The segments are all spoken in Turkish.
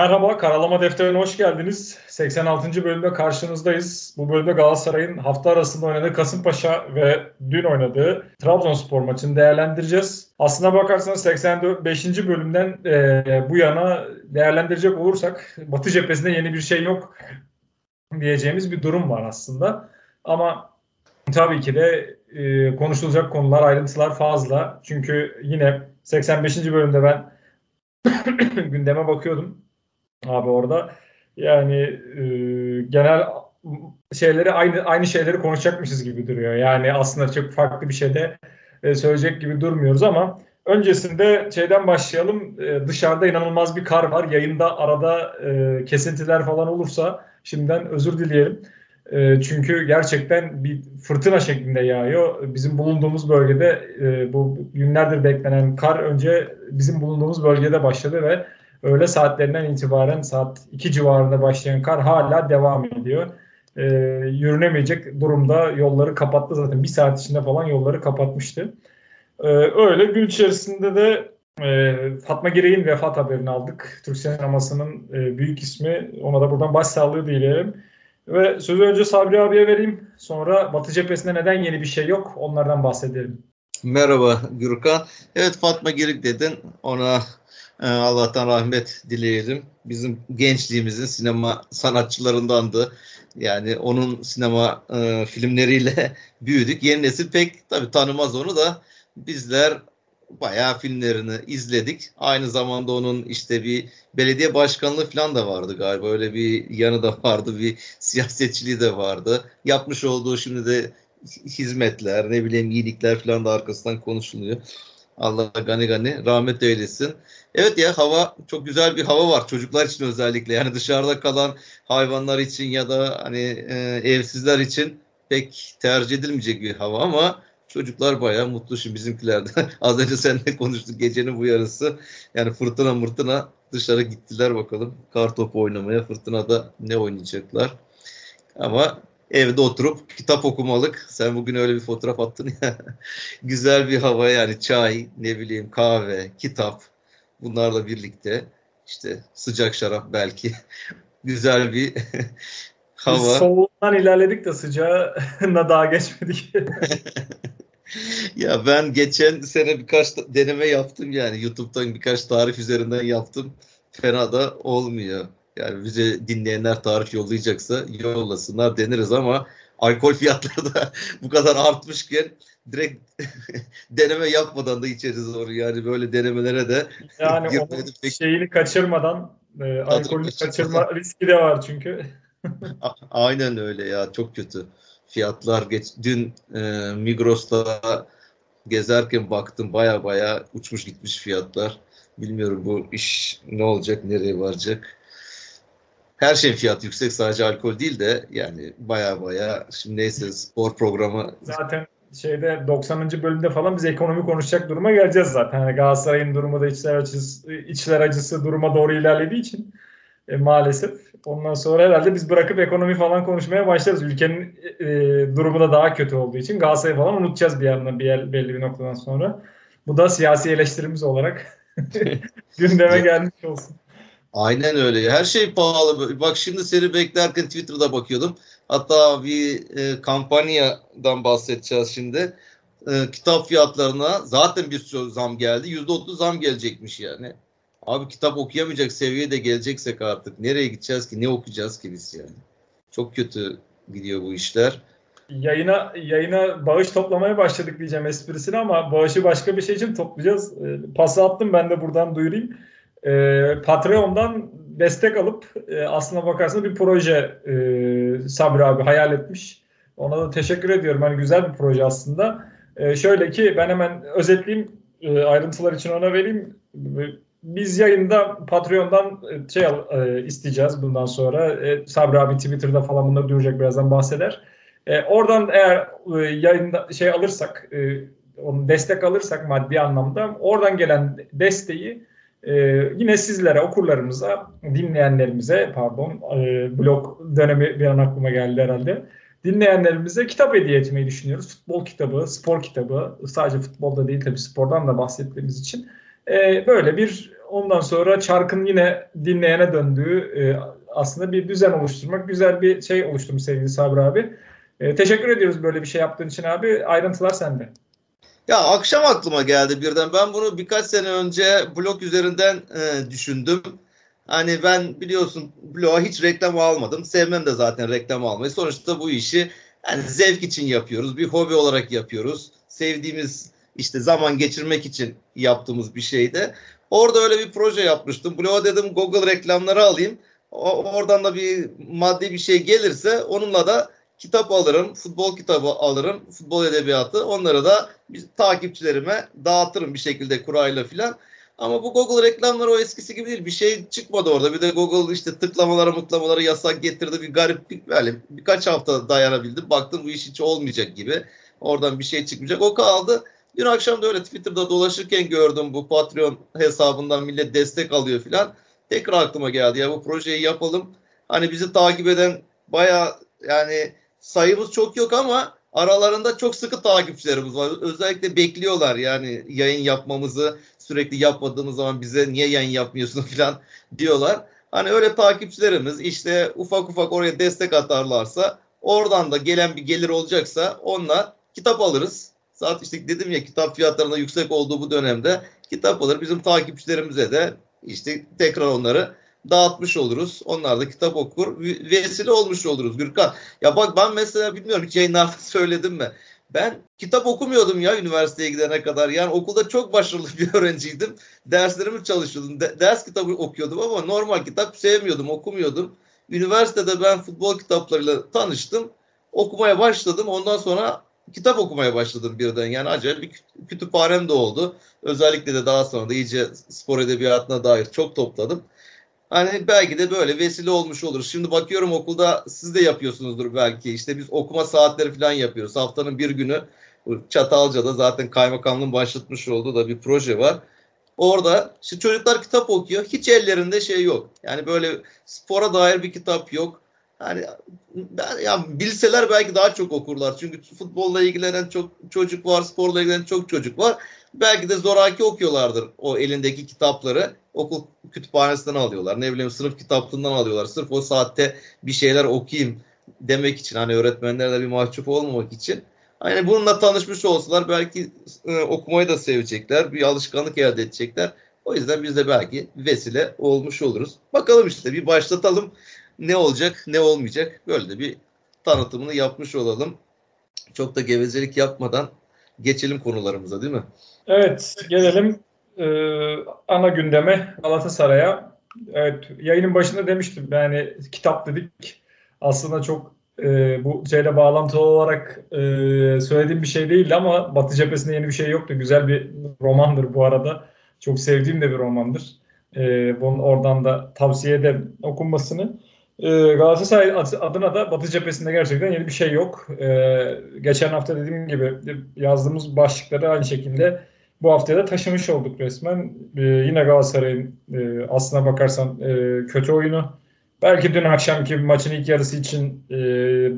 Merhaba, Karalama Defteri'ne hoş geldiniz. 86. bölümde karşınızdayız. Bu bölümde Galatasaray'ın hafta arasında oynadığı Kasımpaşa ve dün oynadığı Trabzonspor maçını değerlendireceğiz. Aslına bakarsanız 85. bölümden e, bu yana değerlendirecek olursak Batı cephesinde yeni bir şey yok diyeceğimiz bir durum var aslında. Ama tabii ki de e, konuşulacak konular, ayrıntılar fazla. Çünkü yine 85. bölümde ben gündeme bakıyordum abi orada. Yani e, genel şeyleri aynı aynı şeyleri konuşacakmışız gibi duruyor. Yani aslında çok farklı bir şey de e, söyleyecek gibi durmuyoruz ama öncesinde şeyden başlayalım. E, dışarıda inanılmaz bir kar var. Yayında arada e, kesintiler falan olursa şimdiden özür dileyelim. E, çünkü gerçekten bir fırtına şeklinde yağıyor. Bizim bulunduğumuz bölgede e, bu günlerdir beklenen kar önce bizim bulunduğumuz bölgede başladı ve öğle saatlerinden itibaren saat 2 civarında başlayan kar hala devam ediyor. E, yürünemeyecek durumda yolları kapattı zaten. Bir saat içinde falan yolları kapatmıştı. E, öyle gün içerisinde de e, Fatma Girey'in vefat haberini aldık. Türk sinemasının e, büyük ismi. Ona da buradan başsağlığı dileyelim. Ve sözü önce Sabri abiye vereyim. Sonra Batı cephesinde neden yeni bir şey yok onlardan bahsedelim. Merhaba Gürkan. Evet Fatma Girik dedin. Ona Allah'tan rahmet dileyelim. Bizim gençliğimizin sinema sanatçılarındandı. Yani onun sinema e, filmleriyle büyüdük. Yeni nesil pek tabii tanımaz onu da bizler bayağı filmlerini izledik. Aynı zamanda onun işte bir belediye başkanlığı falan da vardı galiba. Öyle bir yanı da vardı. Bir siyasetçiliği de vardı. Yapmış olduğu şimdi de hizmetler, ne bileyim iyilikler falan da arkasından konuşuluyor. Allah gani gani rahmet eylesin. Evet ya hava çok güzel bir hava var çocuklar için özellikle. Yani dışarıda kalan hayvanlar için ya da hani e, evsizler için pek tercih edilmeyecek bir hava ama çocuklar bayağı mutlu şimdi bizimkilerde. Az önce seninle konuştuk gecenin bu yarısı. Yani fırtına mırtına dışarı gittiler bakalım. Kar topu oynamaya fırtınada ne oynayacaklar. Ama evde oturup kitap okumalık. Sen bugün öyle bir fotoğraf attın ya. Güzel bir hava yani çay, ne bileyim kahve, kitap bunlarla birlikte işte sıcak şarap belki güzel bir hava. Biz soğuğundan ilerledik de sıcağına daha geçmedik. ya ben geçen sene birkaç deneme yaptım yani YouTube'dan birkaç tarif üzerinden yaptım. Fena da olmuyor. Yani bize dinleyenler tarif yollayacaksa yollasınlar deniriz ama alkol fiyatları da bu kadar artmışken direkt deneme yapmadan da içeriz onu. Yani böyle denemelere de yani onun pek... şeyini kaçırmadan e, alkolü kaçırma riski de var çünkü. Aynen öyle ya çok kötü. Fiyatlar geç dün e, Migros'ta gezerken baktım baya baya uçmuş gitmiş fiyatlar. Bilmiyorum bu iş ne olacak, nereye varacak her şeyin fiyatı yüksek sadece alkol değil de yani baya baya şimdi neyse spor programı. Zaten şeyde 90. bölümde falan biz ekonomi konuşacak duruma geleceğiz zaten. Yani Galatasaray'ın durumu da içler acısı, içler acısı duruma doğru ilerlediği için e, maalesef. Ondan sonra herhalde biz bırakıp ekonomi falan konuşmaya başlarız. Ülkenin e, durumu da daha kötü olduğu için Galatasaray'ı falan unutacağız bir yandan bir yer, belli bir noktadan sonra. Bu da siyasi eleştirimiz olarak gündeme gelmiş olsun. Aynen öyle. Her şey pahalı. Bak şimdi seni beklerken Twitter'da bakıyordum. Hatta bir e, kampanyadan bahsedeceğiz şimdi. E, kitap fiyatlarına zaten bir sürü zam geldi. %30 zam gelecekmiş yani. Abi kitap okuyamayacak seviyede geleceksek artık nereye gideceğiz ki? Ne okuyacağız ki biz yani? Çok kötü gidiyor bu işler. Yayına yayına bağış toplamaya başladık diyeceğim esprisini ama bağışı başka bir şey için toplayacağız. E, pası attım ben de buradan duyurayım e, Patreon'dan destek alıp e, aslına bakarsanız bir proje e, Sabri abi hayal etmiş. Ona da teşekkür ediyorum. Hani güzel bir proje aslında. E, şöyle ki ben hemen özetleyeyim e, ayrıntılar için ona vereyim. biz yayında Patreon'dan e, şey e, isteyeceğiz bundan sonra. E, Sabri abi Twitter'da falan bunları duyacak birazdan bahseder. E, oradan eğer e, yayında şey alırsak, e, onu destek alırsak maddi anlamda oradan gelen desteği e, yine sizlere, okurlarımıza, dinleyenlerimize, pardon, e, blog dönemi bir an aklıma geldi herhalde. Dinleyenlerimize kitap hediye etmeyi düşünüyoruz. Futbol kitabı, spor kitabı, sadece futbolda değil tabii spordan da bahsettiğimiz için. E, böyle bir ondan sonra çarkın yine dinleyene döndüğü e, aslında bir düzen oluşturmak, güzel bir şey oluşturmuş sevgili Sabri abi. E, teşekkür ediyoruz böyle bir şey yaptığın için abi. Ayrıntılar sende. Ya akşam aklıma geldi birden. Ben bunu birkaç sene önce blog üzerinden e, düşündüm. Hani ben biliyorsun bloğa hiç reklam almadım. Sevmem de zaten reklam almayı. Sonuçta bu işi yani zevk için yapıyoruz. Bir hobi olarak yapıyoruz. Sevdiğimiz işte zaman geçirmek için yaptığımız bir şeydi. Orada öyle bir proje yapmıştım. Bloğa dedim Google reklamları alayım. O, oradan da bir maddi bir şey gelirse onunla da kitap alırım, futbol kitabı alırım, futbol edebiyatı. Onları da takipçilerime dağıtırım bir şekilde kurayla filan. Ama bu Google reklamları o eskisi gibi değil. Bir şey çıkmadı orada. Bir de Google işte tıklamaları mıklamaları yasak getirdi. Bir garip böyle birkaç hafta dayanabildim. Baktım bu iş hiç olmayacak gibi. Oradan bir şey çıkmayacak. O kaldı. Dün akşam da öyle Twitter'da dolaşırken gördüm bu Patreon hesabından millet destek alıyor filan. Tekrar aklıma geldi ya bu projeyi yapalım. Hani bizi takip eden baya yani sayımız çok yok ama aralarında çok sıkı takipçilerimiz var. Özellikle bekliyorlar yani yayın yapmamızı sürekli yapmadığımız zaman bize niye yayın yapmıyorsun falan diyorlar. Hani öyle takipçilerimiz işte ufak ufak oraya destek atarlarsa oradan da gelen bir gelir olacaksa onlar kitap alırız. Zaten işte dedim ya kitap fiyatlarında yüksek olduğu bu dönemde kitap alır. Bizim takipçilerimize de işte tekrar onları dağıtmış oluruz. Onlar da kitap okur. Vesile olmuş oluruz Gürkan. Ya bak ben mesela bilmiyorum hiç yayınlarda söyledim mi? Ben kitap okumuyordum ya üniversiteye gidene kadar. Yani okulda çok başarılı bir öğrenciydim. Derslerimi çalışıyordum. De- ders kitabı okuyordum ama normal kitap sevmiyordum, okumuyordum. Üniversitede ben futbol kitaplarıyla tanıştım. Okumaya başladım. Ondan sonra kitap okumaya başladım birden. Yani acayip bir kütüphanem de oldu. Özellikle de daha sonra da iyice spor edebiyatına dair çok topladım. Hani belki de böyle vesile olmuş olur. Şimdi bakıyorum okulda siz de yapıyorsunuzdur belki. İşte biz okuma saatleri falan yapıyoruz. Haftanın bir günü Çatalca'da zaten kaymakamlığın başlatmış olduğu da bir proje var. Orada işte çocuklar kitap okuyor. Hiç ellerinde şey yok. Yani böyle spora dair bir kitap yok. Hani ben, ya bilseler belki daha çok okurlar. Çünkü futbolla ilgilenen çok çocuk var, sporla ilgilenen çok çocuk var. Belki de zoraki okuyorlardır o elindeki kitapları. Okul kütüphanesinden alıyorlar. Ne bileyim sınıf kitaplığından alıyorlar. Sırf o saatte bir şeyler okuyayım demek için. Hani öğretmenlerle bir mahcup olmamak için. Hani bununla tanışmış olsalar belki e, okumayı da sevecekler. Bir alışkanlık elde edecekler. O yüzden biz de belki vesile olmuş oluruz. Bakalım işte bir başlatalım. Ne olacak ne olmayacak. Böyle de bir tanıtımını yapmış olalım. Çok da gevezelik yapmadan geçelim konularımıza değil mi? Evet gelelim e, ana gündeme Galatasaray'a. Evet yayının başında demiştim yani kitap dedik aslında çok e, bu şeyle bağlantılı olarak e, söylediğim bir şey değildi ama Batı cephesinde yeni bir şey yoktu. Güzel bir romandır bu arada. Çok sevdiğim de bir romandır. E, bunun oradan da tavsiye ederim okunmasını. E, Galatasaray adına da Batı cephesinde gerçekten yeni bir şey yok. E, geçen hafta dediğim gibi yazdığımız başlıkları aynı şekilde bu haftaya da taşımış olduk resmen. E, yine Galatasaray'ın e, aslına bakarsan e, kötü oyunu. Belki dün akşamki maçın ilk yarısı için e,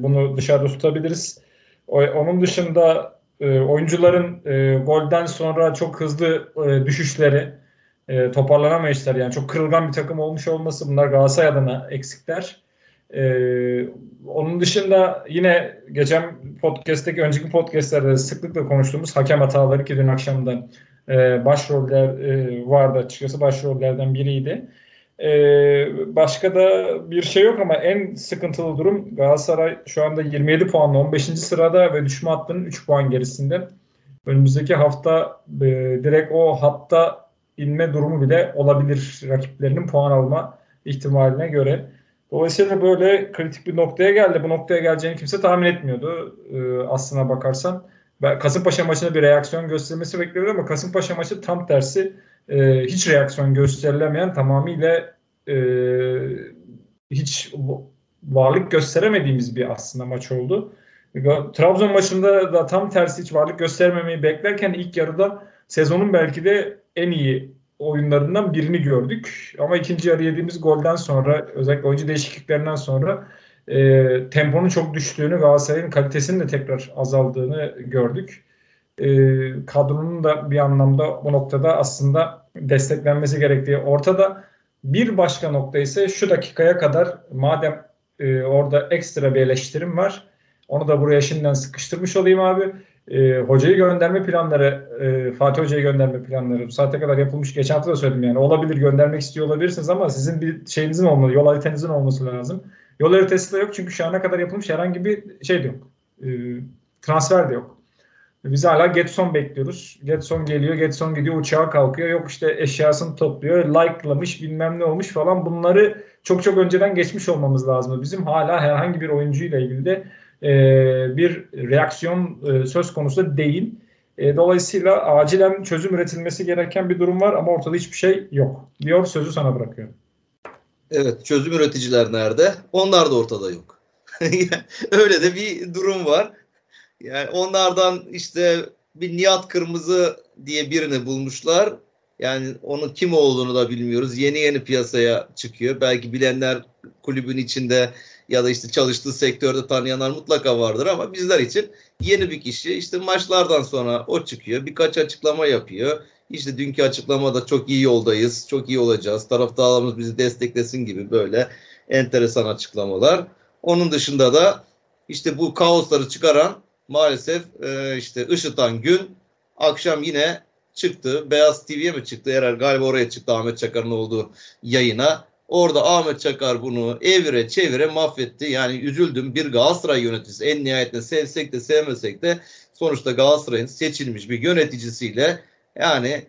bunu dışarıda tutabiliriz. O, onun dışında e, oyuncuların e, golden sonra çok hızlı e, düşüşleri, e, toparlanamayışlar yani çok kırılgan bir takım olmuş olması bunlar Galatasaray adına eksikler. Ee, onun dışında yine geçen podcast'teki önceki podcast'lerde sıklıkla konuştuğumuz hakem hataları ki dün akşamdan e, başroller e, vardı açıkçası başrollerden biriydi. E, başka da bir şey yok ama en sıkıntılı durum Galatasaray şu anda 27 puanla 15. sırada ve düşme hattının 3 puan gerisinde. Önümüzdeki hafta e, direkt o hatta inme durumu bile olabilir rakiplerinin puan alma ihtimaline göre. Dolayısıyla böyle kritik bir noktaya geldi. Bu noktaya geleceğini kimse tahmin etmiyordu e, aslına bakarsan. Kasımpaşa maçında bir reaksiyon göstermesi bekliyordu ama Kasımpaşa maçı tam tersi e, hiç reaksiyon gösterilemeyen tamamıyla e, hiç varlık gösteremediğimiz bir aslında maç oldu. Trabzon maçında da tam tersi hiç varlık göstermemeyi beklerken ilk yarıda sezonun belki de en iyi oyunlarından birini gördük. Ama ikinci yarı yediğimiz golden sonra özellikle oyuncu değişikliklerinden sonra e, temponun çok düştüğünü Galatasaray'ın kalitesinin de tekrar azaldığını gördük. E, kadronun da bir anlamda bu noktada aslında desteklenmesi gerektiği ortada. Bir başka nokta ise şu dakikaya kadar madem e, orada ekstra bir eleştirim var. Onu da buraya şimdiden sıkıştırmış olayım abi. E, hocayı gönderme planları, e, Fatih Hoca'yı gönderme planları bu saate kadar yapılmış. Geçen hafta da söyledim yani. Olabilir göndermek istiyor olabilirsiniz ama sizin bir şeyinizin olmalı, yol haritanızın olması lazım. Yol haritası da yok çünkü şu ana kadar yapılmış herhangi bir şey de yok. E, transfer de yok. Biz hala Getson bekliyoruz. Getson geliyor, Getson gidiyor, uçağa kalkıyor. Yok işte eşyasını topluyor, like'lamış, bilmem ne olmuş falan. Bunları çok çok önceden geçmiş olmamız lazım. Bizim hala herhangi bir oyuncuyla ilgili de e, bir reaksiyon e, söz konusu değil. E, dolayısıyla acilen çözüm üretilmesi gereken bir durum var ama ortada hiçbir şey yok. Diyor sözü sana bırakıyorum. Evet çözüm üreticiler nerede? Onlar da ortada yok. Öyle de bir durum var. Yani onlardan işte bir Nihat Kırmızı diye birini bulmuşlar. Yani onun kim olduğunu da bilmiyoruz. Yeni yeni piyasaya çıkıyor. Belki bilenler kulübün içinde ya da işte çalıştığı sektörde tanıyanlar mutlaka vardır ama bizler için yeni bir kişi. İşte maçlardan sonra o çıkıyor. Birkaç açıklama yapıyor. İşte dünkü açıklamada çok iyi yoldayız, çok iyi olacağız, taraftarlarımız bizi desteklesin gibi böyle enteresan açıklamalar. Onun dışında da işte bu kaosları çıkaran maalesef e, işte Işıtan Gün akşam yine çıktı. Beyaz TV'ye mi çıktı? Herhalde galiba oraya çıktı Ahmet Çakar'ın olduğu yayına. Orada Ahmet Çakar bunu evire çevire mahvetti. Yani üzüldüm bir Galatasaray yöneticisi en nihayetinde sevsek de sevmesek de sonuçta Galatasaray'ın seçilmiş bir yöneticisiyle yani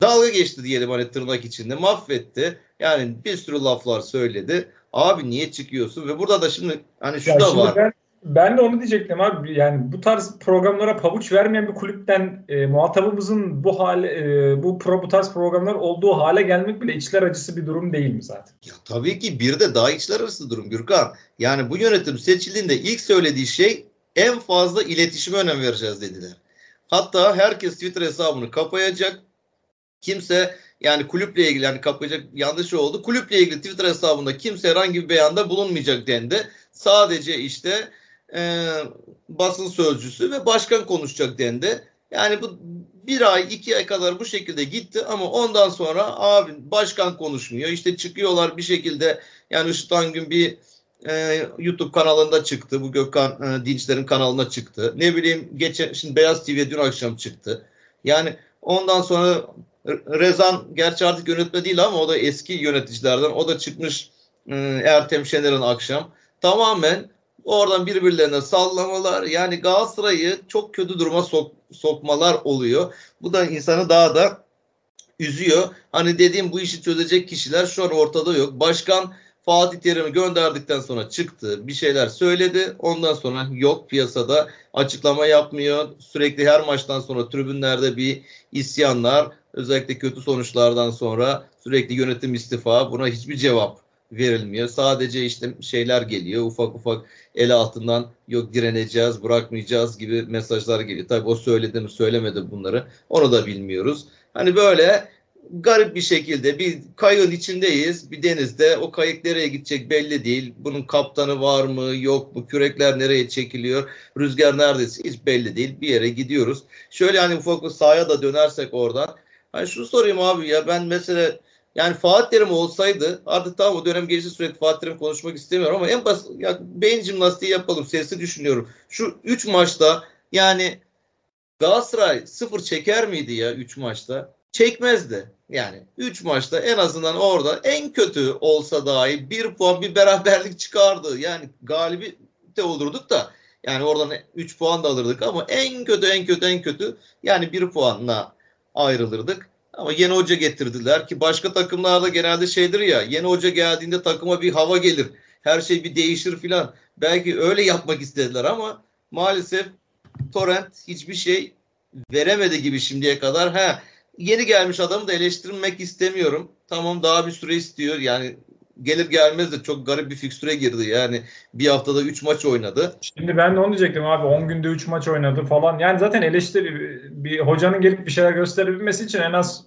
dalga geçti diyelim hani tırnak içinde mahvetti. Yani bir sürü laflar söyledi. Abi niye çıkıyorsun? Ve burada da şimdi hani şu ya da var. Ben, ben de onu diyecektim abi. Yani bu tarz programlara pabuç vermeyen bir kulüpten e, muhatabımızın bu hale e, bu pro, bu tarz programlar olduğu hale gelmek bile içler acısı bir durum değil mi zaten? Ya tabii ki bir de daha içler arası durum Gürkan. Yani bu yönetim seçildiğinde ilk söylediği şey en fazla iletişime önem vereceğiz dediler. Hatta herkes Twitter hesabını kapayacak. Kimse yani kulüple ilgili yani kapayacak yanlış oldu. Kulüple ilgili Twitter hesabında kimse herhangi bir beyanda bulunmayacak dendi. Sadece işte e, basın sözcüsü ve başkan konuşacak dendi. Yani bu bir ay iki ay kadar bu şekilde gitti ama ondan sonra abi başkan konuşmuyor. İşte çıkıyorlar bir şekilde yani Işıtan gün bir e, YouTube kanalında çıktı. Bu Gökhan e, Dinçler'in kanalına çıktı. Ne bileyim geçen şimdi Beyaz TV dün akşam çıktı. Yani ondan sonra Rezan gerçi artık yönetme değil ama o da eski yöneticilerden. O da çıkmış e, Ertem Şener'in akşam. Tamamen oradan birbirlerine sallamalar yani Galatasaray'ı çok kötü duruma sok, sokmalar oluyor. Bu da insanı daha da üzüyor. Hani dediğim bu işi çözecek kişiler şu an ortada yok. Başkan Fatih Terim'i gönderdikten sonra çıktı. Bir şeyler söyledi. Ondan sonra yok piyasada açıklama yapmıyor. Sürekli her maçtan sonra tribünlerde bir isyanlar. Özellikle kötü sonuçlardan sonra sürekli yönetim istifa. Buna hiçbir cevap verilmiyor. Sadece işte şeyler geliyor. Ufak ufak el altından yok direneceğiz, bırakmayacağız gibi mesajlar geliyor. Tabii o söyledi mi söylemedi bunları. Onu da bilmiyoruz. Hani böyle garip bir şekilde bir kayığın içindeyiz. Bir denizde o kayık nereye gidecek belli değil. Bunun kaptanı var mı yok mu? Kürekler nereye çekiliyor? Rüzgar neredeyse hiç belli değil. Bir yere gidiyoruz. Şöyle hani ufak bir sahaya da dönersek oradan. Hani şunu sorayım abi ya ben mesela yani Fatih Terim olsaydı artık tamam o dönem geçti sürekli Fatih Terim konuşmak istemiyorum ama en basit ya beyin jimnastiği yapalım. Sesli düşünüyorum. Şu 3 maçta yani Galatasaray sıfır çeker miydi ya 3 maçta? çekmezdi. Yani 3 maçta en azından orada en kötü olsa dahi bir puan bir beraberlik çıkardı. Yani galibi de olurduk da yani oradan 3 puan da alırdık ama en kötü en kötü en kötü yani bir puanla ayrılırdık. Ama yeni hoca getirdiler ki başka takımlarda genelde şeydir ya yeni hoca geldiğinde takıma bir hava gelir. Her şey bir değişir filan. Belki öyle yapmak istediler ama maalesef Torrent hiçbir şey veremedi gibi şimdiye kadar. Ha yeni gelmiş adamı da eleştirmek istemiyorum. Tamam daha bir süre istiyor. Yani gelir gelmez de çok garip bir fikstüre girdi. Yani bir haftada 3 maç oynadı. Şimdi ben de onu diyecektim abi 10 günde 3 maç oynadı falan. Yani zaten eleştiri bir hocanın gelip bir şeyler gösterebilmesi için en az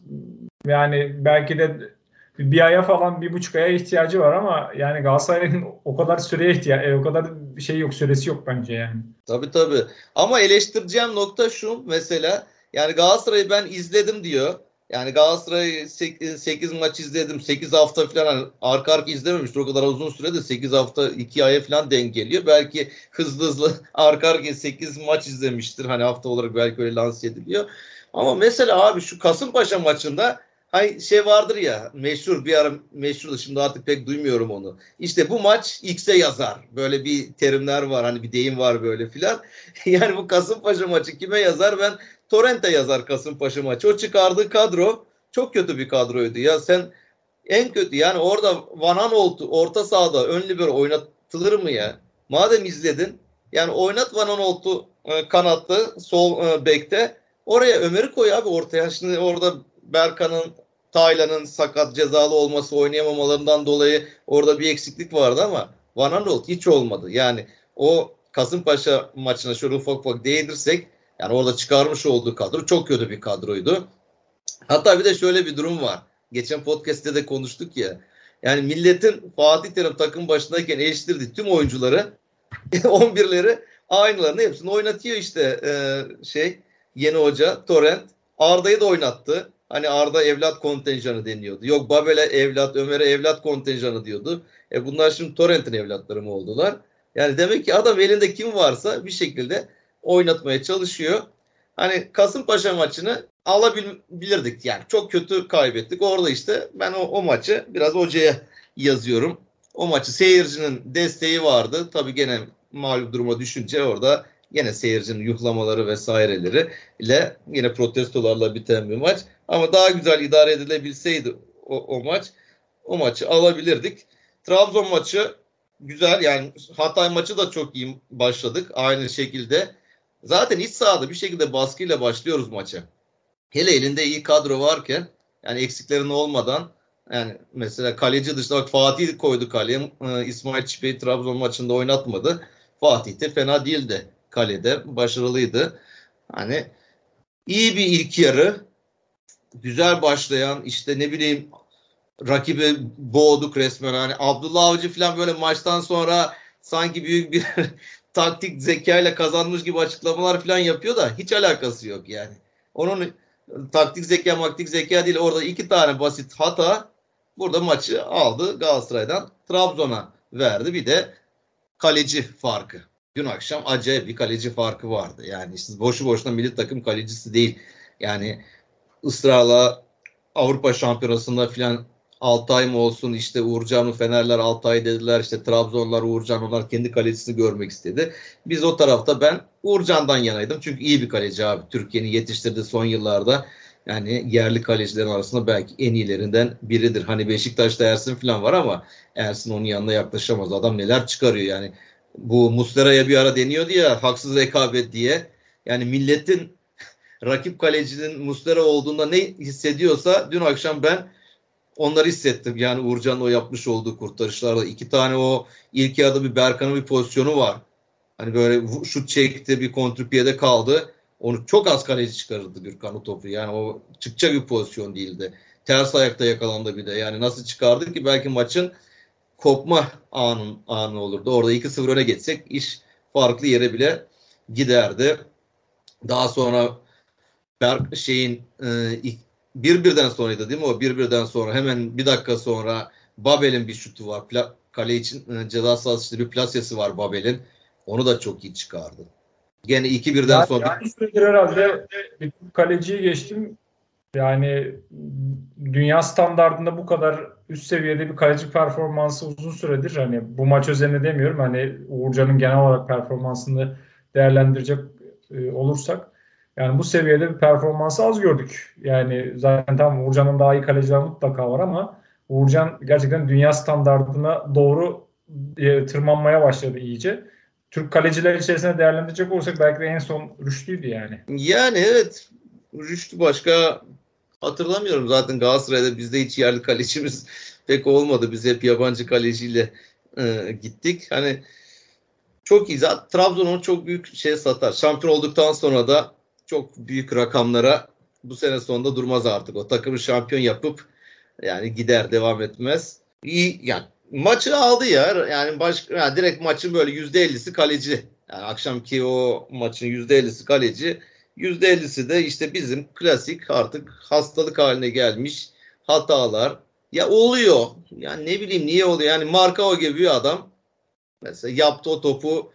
yani belki de bir aya falan bir buçuk aya ihtiyacı var ama yani Galatasaray'ın o kadar süreye ihtiyacı, e, o kadar bir şey yok süresi yok bence yani. Tabii tabii. Ama eleştireceğim nokta şu mesela yani Galatasaray'ı ben izledim diyor. Yani Galatasaray 8 maç izledim. 8 hafta falan hani arka arka izlememiştir. O kadar uzun sürede 8 hafta 2 aya falan denk geliyor. Belki hızlı hızlı arka arka 8 maç izlemiştir. Hani hafta olarak belki öyle lanse ediliyor. Ama mesela abi şu Kasımpaşa maçında Hay şey vardır ya meşhur bir ara meşhurdu şimdi artık pek duymuyorum onu. İşte bu maç X'e yazar. Böyle bir terimler var hani bir deyim var böyle filan. yani bu Kasımpaşa maçı kime yazar? Ben Torrent'e yazar Kasımpaşa maçı. O çıkardığı kadro çok kötü bir kadroydu. Ya sen en kötü yani orada Van Aanholt'u orta sahada ön libero oynatılır mı ya? Madem izledin yani oynat Van Aanholt'u e, sol e, bekte oraya Ömer'i koy abi ortaya. Şimdi orada Berkan'ın Taylan'ın sakat cezalı olması oynayamamalarından dolayı orada bir eksiklik vardı ama Van Aanholt hiç olmadı. Yani o Kasımpaşa maçına şöyle ufak ufak değinirsek yani orada çıkarmış olduğu kadro çok kötü bir kadroydu. Hatta bir de şöyle bir durum var. Geçen podcast'te de konuştuk ya. Yani milletin Fatih Terim takım başındayken eleştirdiği tüm oyuncuları 11'leri aynılarını hepsini oynatıyor işte e, şey yeni hoca Torrent. Arda'yı da oynattı. Hani Arda evlat kontenjanı deniyordu. Yok Babel'e evlat, Ömer'e evlat kontenjanı diyordu. E bunlar şimdi Torrent'in evlatları mı oldular? Yani demek ki adam elinde kim varsa bir şekilde oynatmaya çalışıyor. Hani Kasımpaşa maçını alabilirdik yani. Çok kötü kaybettik. Orada işte ben o, o maçı biraz hocaya yazıyorum. O maçı seyircinin desteği vardı. Tabii gene mağlup duruma düşünce orada Yine seyircinin yuhlamaları vesaireleri ile yine protestolarla biten bir maç. Ama daha güzel idare edilebilseydi o, o maç o maçı alabilirdik. Trabzon maçı güzel yani Hatay maçı da çok iyi başladık aynı şekilde. Zaten iç sahada bir şekilde baskıyla başlıyoruz maça. Hele elinde iyi kadro varken yani eksiklerin olmadan yani mesela kaleci dışında bak Fatih koydu kaleye. Ee, İsmail Çipe'yi Trabzon maçında oynatmadı. Fatih de fena değildi kalede. Başarılıydı. Hani iyi bir ilk yarı. Güzel başlayan işte ne bileyim rakibi boğduk resmen. Hani Abdullah Avcı falan böyle maçtan sonra sanki büyük bir taktik zekayla kazanmış gibi açıklamalar falan yapıyor da hiç alakası yok yani. Onun taktik zeka maktik zeka değil orada iki tane basit hata burada maçı aldı Galatasaray'dan Trabzon'a verdi. Bir de kaleci farkı dün akşam acayip bir kaleci farkı vardı. Yani işte boşu boşuna milli takım kalecisi değil. Yani ısrarla Avrupa Şampiyonası'nda filan Altay mı olsun işte Uğurcan'ı Fenerler Altay dediler işte Trabzonlar Uğurcan onlar kendi kalecisini görmek istedi. Biz o tarafta ben Uğurcan'dan yanaydım çünkü iyi bir kaleci abi. Türkiye'nin yetiştirdiği son yıllarda yani yerli kalecilerin arasında belki en iyilerinden biridir. Hani Beşiktaş'ta Ersin falan var ama Ersin onun yanına yaklaşamaz. Adam neler çıkarıyor yani bu Muslera'ya bir ara deniyordu ya haksız rekabet diye. Yani milletin rakip kalecinin Muslera olduğunda ne hissediyorsa dün akşam ben onları hissettim. Yani Uğurcan'ın o yapmış olduğu kurtarışlarla iki tane o ilk yarıda bir Berkan'ın bir pozisyonu var. Hani böyle şut çekti bir kontrpiyede kaldı. Onu çok az kaleci çıkarırdı Gürkan o topu. Yani o çıkacak bir pozisyon değildi. Ters ayakta yakalandı bir de. Yani nasıl çıkardı ki belki maçın kopma anın, anı olurdu. Orada 2-0 öne geçsek iş farklı yere bile giderdi. Daha sonra Berk şeyin e, bir birden sonraydı değil mi o bir birden sonra hemen bir dakika sonra Babel'in bir şutu var. Pla, kale için e, ceza sahası işte bir plasesi var Babel'in. Onu da çok iyi çıkardı. Gene iki birden yani, sonra. Yani süredir herhalde bir kaleciyi geçtim. Yani dünya standartında bu kadar üst seviyede bir kaleci performansı uzun süredir. Hani bu maç özelinde demiyorum. Hani Uğurcan'ın genel olarak performansını değerlendirecek e, olursak yani bu seviyede bir performansı az gördük. Yani zaten tam Uğurcan'ın daha iyi kaleciler mutlaka var ama Uğurcan gerçekten dünya standartına doğru e, tırmanmaya başladı iyice. Türk kaleciler içerisinde değerlendirecek olursak belki de en son Rüştü'ydü yani. Yani evet Rüştü başka hatırlamıyorum. Zaten Galatasaray'da bizde hiç yerli kalecimiz pek olmadı. Biz hep yabancı kaleciyle e, gittik. Hani çok iyi. Zaten Trabzon'un çok büyük şey satar. Şampiyon olduktan sonra da çok büyük rakamlara bu sene sonunda durmaz artık. O takımı şampiyon yapıp yani gider devam etmez. İyi yani maçı aldı ya. Yani baş yani direkt maçın böyle %50'si kaleci. Yani akşamki o maçın %50'si kaleci. %50'si de işte bizim klasik artık hastalık haline gelmiş hatalar. Ya oluyor. Yani ne bileyim niye oluyor? Yani marka o gibi bir adam mesela yaptı o topu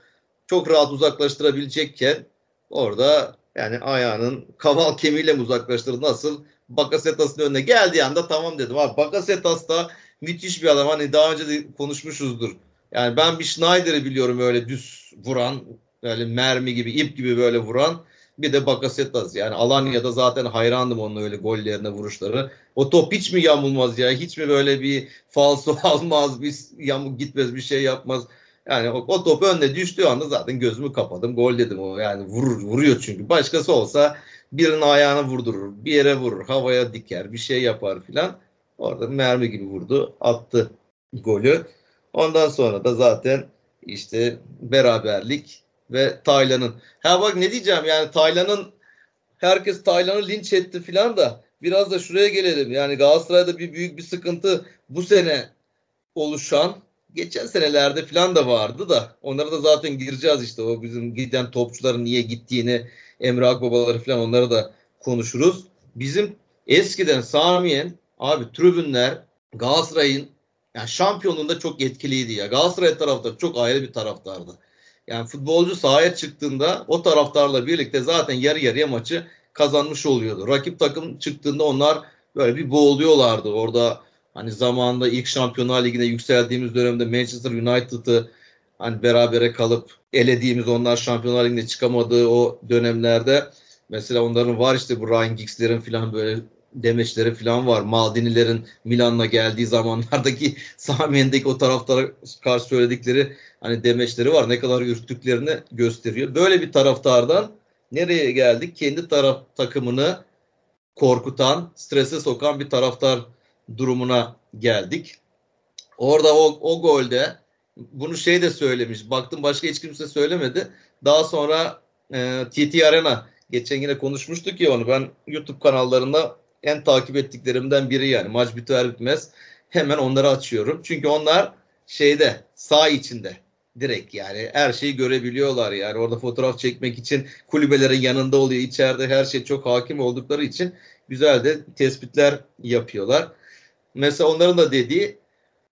çok rahat uzaklaştırabilecekken orada yani ayağının kaval kemiğiyle mi uzaklaştırdı nasıl? Bakasetas'ın önüne geldiği anda tamam dedim. Abi Bakasetas da müthiş bir adam. Hani daha önce de konuşmuşuzdur. Yani ben bir Schneider'i biliyorum öyle düz vuran, böyle mermi gibi, ip gibi böyle vuran. Bir de Bakasetas. Yani Alanya'da zaten hayrandım onun öyle gollerine, vuruşları. O top hiç mi yamulmaz ya? Hiç mi böyle bir falso almaz, bir yamuk gitmez, bir şey yapmaz? Yani o, o top önüne düştüğü anda zaten gözümü kapadım. Gol dedim o. Yani vurur, vuruyor çünkü. Başkası olsa birinin ayağına vurdurur, bir yere vurur, havaya diker, bir şey yapar filan. Orada mermi gibi vurdu, attı golü. Ondan sonra da zaten işte beraberlik ve Taylan'ın. Ha bak ne diyeceğim yani Taylan'ın herkes Taylan'ı linç etti filan da biraz da şuraya gelelim. Yani Galatasaray'da bir büyük bir sıkıntı bu sene oluşan geçen senelerde filan da vardı da onlara da zaten gireceğiz işte o bizim giden topçuların niye gittiğini Emre Akbabaları filan onları da konuşuruz. Bizim eskiden Samiyen abi tribünler Galatasaray'ın yani şampiyonluğunda çok etkiliydi ya. Galatasaray taraftarı çok ayrı bir taraftardı. Yani futbolcu sahaya çıktığında o taraftarla birlikte zaten yarı yarıya maçı kazanmış oluyordu. Rakip takım çıktığında onlar böyle bir boğuluyorlardı. Orada hani zamanında ilk Şampiyonlar Ligi'ne yükseldiğimiz dönemde Manchester United'ı hani berabere kalıp elediğimiz onlar Şampiyonlar Ligi'ne çıkamadığı o dönemlerde mesela onların var işte bu Ryan Giggs'lerin falan böyle demeçleri falan var. Maldinilerin Milan'la geldiği zamanlardaki Samiyen'deki o taraftara karşı söyledikleri hani demeçleri var. Ne kadar ürktüklerini gösteriyor. Böyle bir taraftardan nereye geldik? Kendi taraf takımını korkutan, strese sokan bir taraftar durumuna geldik. Orada o, o golde bunu şey de söylemiş. Baktım başka hiç kimse söylemedi. Daha sonra e, TT Arena geçen yine konuşmuştuk ya onu. Ben YouTube kanallarında en takip ettiklerimden biri yani. Maç biter bitmez hemen onları açıyorum. Çünkü onlar şeyde sağ içinde direkt yani her şeyi görebiliyorlar yani orada fotoğraf çekmek için kulübelerin yanında oluyor içeride her şey çok hakim oldukları için güzel de tespitler yapıyorlar. Mesela onların da dediği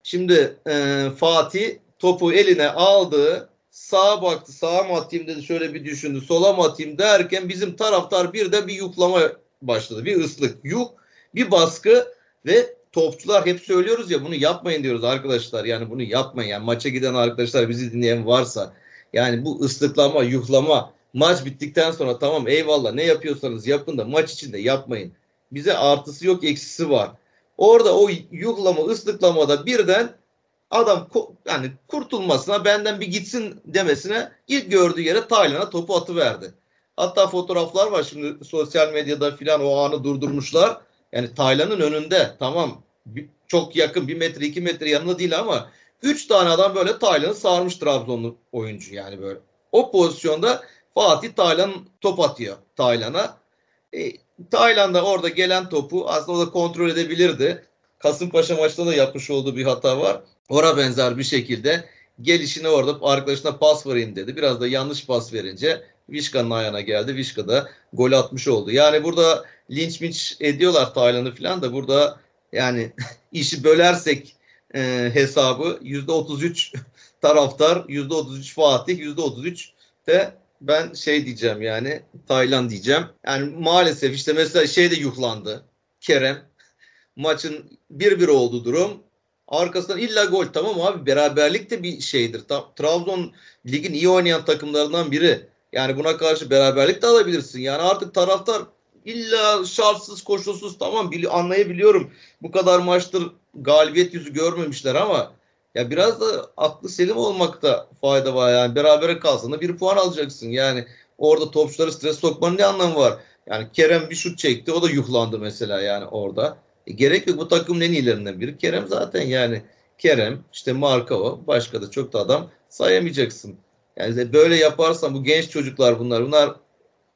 şimdi e, Fatih topu eline aldı sağa baktı sağa mı atayım dedi şöyle bir düşündü sola mı atayım derken bizim taraftar bir de bir yuklama başladı. Bir ıslık, yuh, bir baskı ve topçular hep söylüyoruz ya bunu yapmayın diyoruz arkadaşlar. Yani bunu yapmayın. Yani maça giden arkadaşlar bizi dinleyen varsa yani bu ıslıklama, yuhlama maç bittikten sonra tamam eyvallah ne yapıyorsanız yapın da maç içinde yapmayın. Bize artısı yok eksisi var. Orada o yuhlama, ıslıklamada birden adam yani kurtulmasına benden bir gitsin demesine ilk gördüğü yere Taylan'a topu atıverdi. Hatta fotoğraflar var şimdi sosyal medyada filan o anı durdurmuşlar. Yani Taylan'ın önünde tamam çok yakın bir metre iki metre yanında değil ama üç tane adam böyle Taylan'ı sarmış Trabzonlu oyuncu yani böyle. O pozisyonda Fatih Taylan top atıyor Taylan'a. E, Taylan da orada gelen topu aslında o da kontrol edebilirdi. Kasımpaşa maçta da yapmış olduğu bir hata var. Ora benzer bir şekilde gelişine orada arkadaşına pas vereyim dedi. Biraz da yanlış pas verince Vişka'nın ayağına geldi. Vişka da gol atmış oldu. Yani burada linç minç ediyorlar Taylan'ı falan da burada yani işi bölersek e, hesabı %33 taraftar, %33 Fatih, %33 de ben şey diyeceğim yani Taylan diyeceğim. Yani maalesef işte mesela şey de yuhlandı. Kerem maçın 1-1 oldu durum. Arkasından illa gol tamam abi beraberlik de bir şeydir. Trabzon ligin iyi oynayan takımlarından biri. Yani buna karşı beraberlik de alabilirsin. Yani artık taraftar illa şartsız koşulsuz tamam anlayabiliyorum. Bu kadar maçtır galibiyet yüzü görmemişler ama ya biraz da aklı selim olmakta fayda var. Yani berabere kalsın da bir puan alacaksın. Yani orada topçuları stres sokmanın ne anlamı var? Yani Kerem bir şut çekti. O da yuhlandı mesela yani orada. E, gerek yok bu takımın en iyilerinden biri. Kerem zaten yani Kerem, işte Markao, başka da çok da adam sayamayacaksın. Yani böyle yaparsan bu genç çocuklar bunlar. Bunlar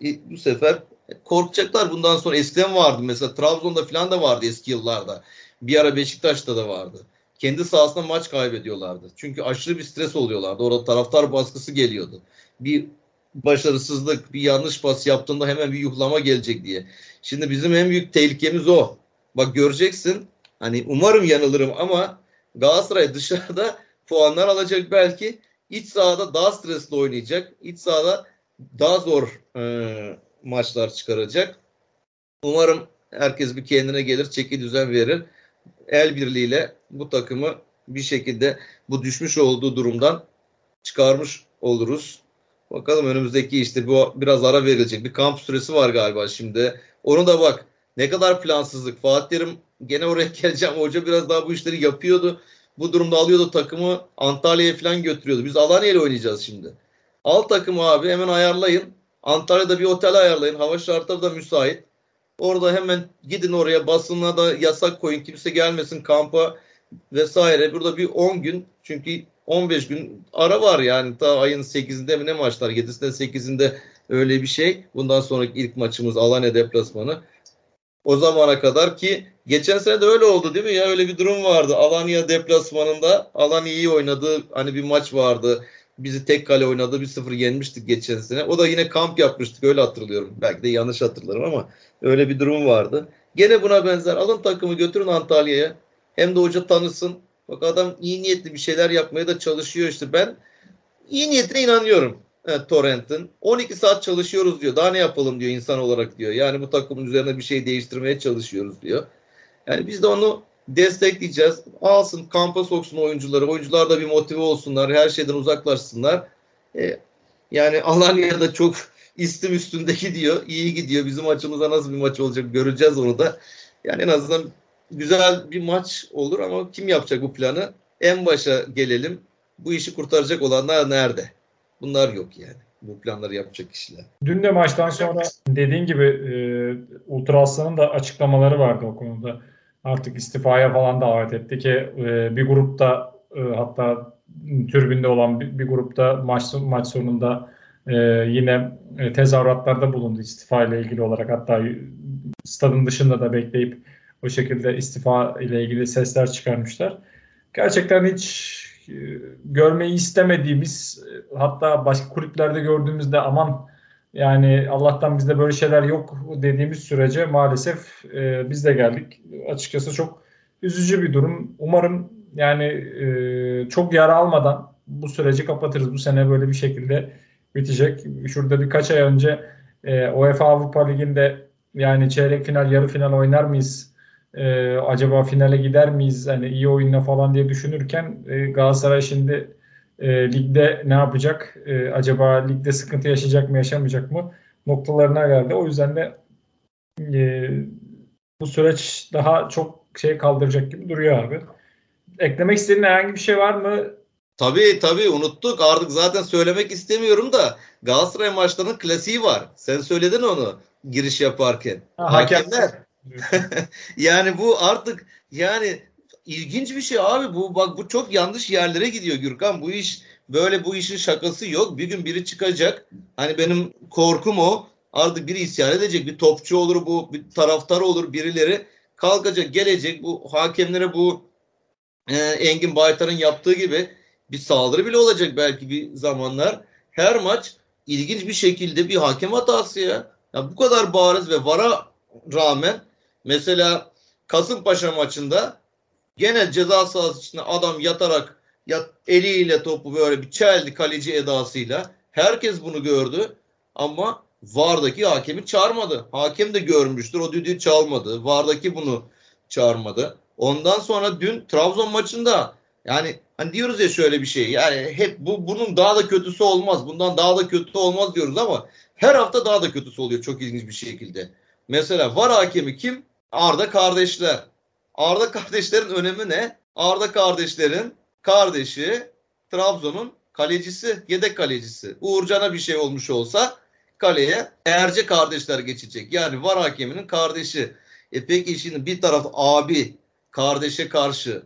bu sefer korkacaklar bundan sonra. Eskiden vardı mesela Trabzon'da falan da vardı eski yıllarda. Bir ara Beşiktaş'ta da vardı. Kendi sahasında maç kaybediyorlardı. Çünkü aşırı bir stres oluyorlardı. Orada taraftar baskısı geliyordu. Bir başarısızlık, bir yanlış pas yaptığında hemen bir yuhlama gelecek diye. Şimdi bizim en büyük tehlikemiz o. Bak göreceksin. Hani umarım yanılırım ama Galatasaray dışarıda puanlar alacak belki. İç sahada daha stresli oynayacak. İç sahada daha zor e, maçlar çıkaracak. Umarım herkes bir kendine gelir, çeki düzen verir. El birliğiyle bu takımı bir şekilde bu düşmüş olduğu durumdan çıkarmış oluruz. Bakalım önümüzdeki işte bu biraz ara verilecek. Bir kamp süresi var galiba şimdi. Onu da bak ne kadar plansızlık. Fatih Terim gene oraya geleceğim. Hoca biraz daha bu işleri yapıyordu. Bu durumda alıyordu takımı Antalya'ya falan götürüyordu. Biz Alanya ile oynayacağız şimdi. Al takımı abi hemen ayarlayın. Antalya'da bir otel ayarlayın. Hava şartları da müsait. Orada hemen gidin oraya basına da yasak koyun. Kimse gelmesin kampa vesaire. Burada bir 10 gün çünkü 15 gün ara var yani ta ayın 8'inde mi ne maçlar 7'sinde 8'inde öyle bir şey. Bundan sonraki ilk maçımız Alanya deplasmanı. O zamana kadar ki geçen sene de öyle oldu değil mi ya öyle bir durum vardı. Alanya deplasmanında Alanya iyi oynadı. Hani bir maç vardı. Bizi tek kale oynadı. bir sıfır yenmiştik geçen sene. O da yine kamp yapmıştık öyle hatırlıyorum. Belki de yanlış hatırlarım ama öyle bir durum vardı. Gene buna benzer alın takımı götürün Antalya'ya. Hem de hoca tanısın. Bak adam iyi niyetli bir şeyler yapmaya da çalışıyor işte. Ben iyi niyetine inanıyorum. Evet, Torrent'in. 12 saat çalışıyoruz diyor. Daha ne yapalım diyor insan olarak diyor. Yani bu takımın üzerine bir şey değiştirmeye çalışıyoruz diyor. Yani biz de onu destekleyeceğiz. Alsın kampa soksun oyuncuları. Oyuncular da bir motive olsunlar. Her şeyden uzaklaşsınlar. Ee, yani Alanya'da çok istim üstündeki diyor. İyi gidiyor. Bizim maçımıza nasıl bir maç olacak göreceğiz onu da. Yani en azından güzel bir maç olur ama kim yapacak bu planı? En başa gelelim. Bu işi kurtaracak olanlar nerede? Bunlar yok yani. Bu planları yapacak kişiler. Dün de maçtan sonra dediğin gibi e, Ultra Aslan'ın da açıklamaları vardı o konuda. Artık istifaya falan davet etti ki e, bir grupta e, hatta türbünde olan bir, bir grupta maç maç sonunda e, yine e, tezahüratlarda bulundu istifa ile ilgili olarak hatta stadın dışında da bekleyip o şekilde istifa ile ilgili sesler çıkarmışlar. Gerçekten hiç e, görmeyi istemediğimiz hatta başka kulüplerde gördüğümüzde aman yani Allah'tan bizde böyle şeyler yok dediğimiz sürece maalesef e, biz de geldik. Açıkçası çok üzücü bir durum. Umarım yani e, çok yara almadan bu süreci kapatırız. Bu sene böyle bir şekilde bitecek. Şurada birkaç ay önce e, UEFA Avrupa Ligi'nde yani çeyrek final, yarı final oynar mıyız? E, acaba finale gider miyiz hani iyi oyunla falan diye düşünürken e, Galatasaray şimdi e, ligde ne yapacak? E, acaba ligde sıkıntı yaşayacak mı yaşamayacak mı? Noktalarına geldi. O yüzden de e, bu süreç daha çok şey kaldıracak gibi duruyor abi. Eklemek istediğin herhangi bir şey var mı? Tabii tabii unuttuk. Artık zaten söylemek istemiyorum da Galatasaray maçlarının klasiği var. Sen söyledin onu giriş yaparken. Ha, hakemler. yani bu artık yani ilginç bir şey abi bu bak bu çok yanlış yerlere gidiyor Gürkan. Bu iş böyle bu işin şakası yok. Bir gün biri çıkacak. Hani benim korkum o. Artık biri isyan edecek. Bir topçu olur bu, bir taraftar olur birileri kalkacak, gelecek bu hakemlere bu e, Engin Baytar'ın yaptığı gibi bir saldırı bile olacak belki bir zamanlar. Her maç ilginç bir şekilde bir hakem hatası ya. ya bu kadar bariz ve vara rağmen Mesela Kasımpaşa maçında gene ceza sahası içinde adam yatarak yat, eliyle topu böyle bir çeldi kaleci edasıyla. Herkes bunu gördü ama VAR'daki hakemi çağırmadı. Hakem de görmüştür. O düdüğü çalmadı. VAR'daki bunu çağırmadı. Ondan sonra dün Trabzon maçında yani hani diyoruz ya şöyle bir şey. Yani hep bu bunun daha da kötüsü olmaz. Bundan daha da kötü olmaz diyoruz ama her hafta daha da kötüsü oluyor çok ilginç bir şekilde. Mesela VAR hakemi kim? Arda kardeşler. Arda kardeşlerin önemi ne? Arda kardeşlerin kardeşi Trabzon'un kalecisi, yedek kalecisi. Uğurcan'a bir şey olmuş olsa kaleye Erce kardeşler geçecek. Yani var hakeminin kardeşi. E peki şimdi bir taraf abi kardeşe karşı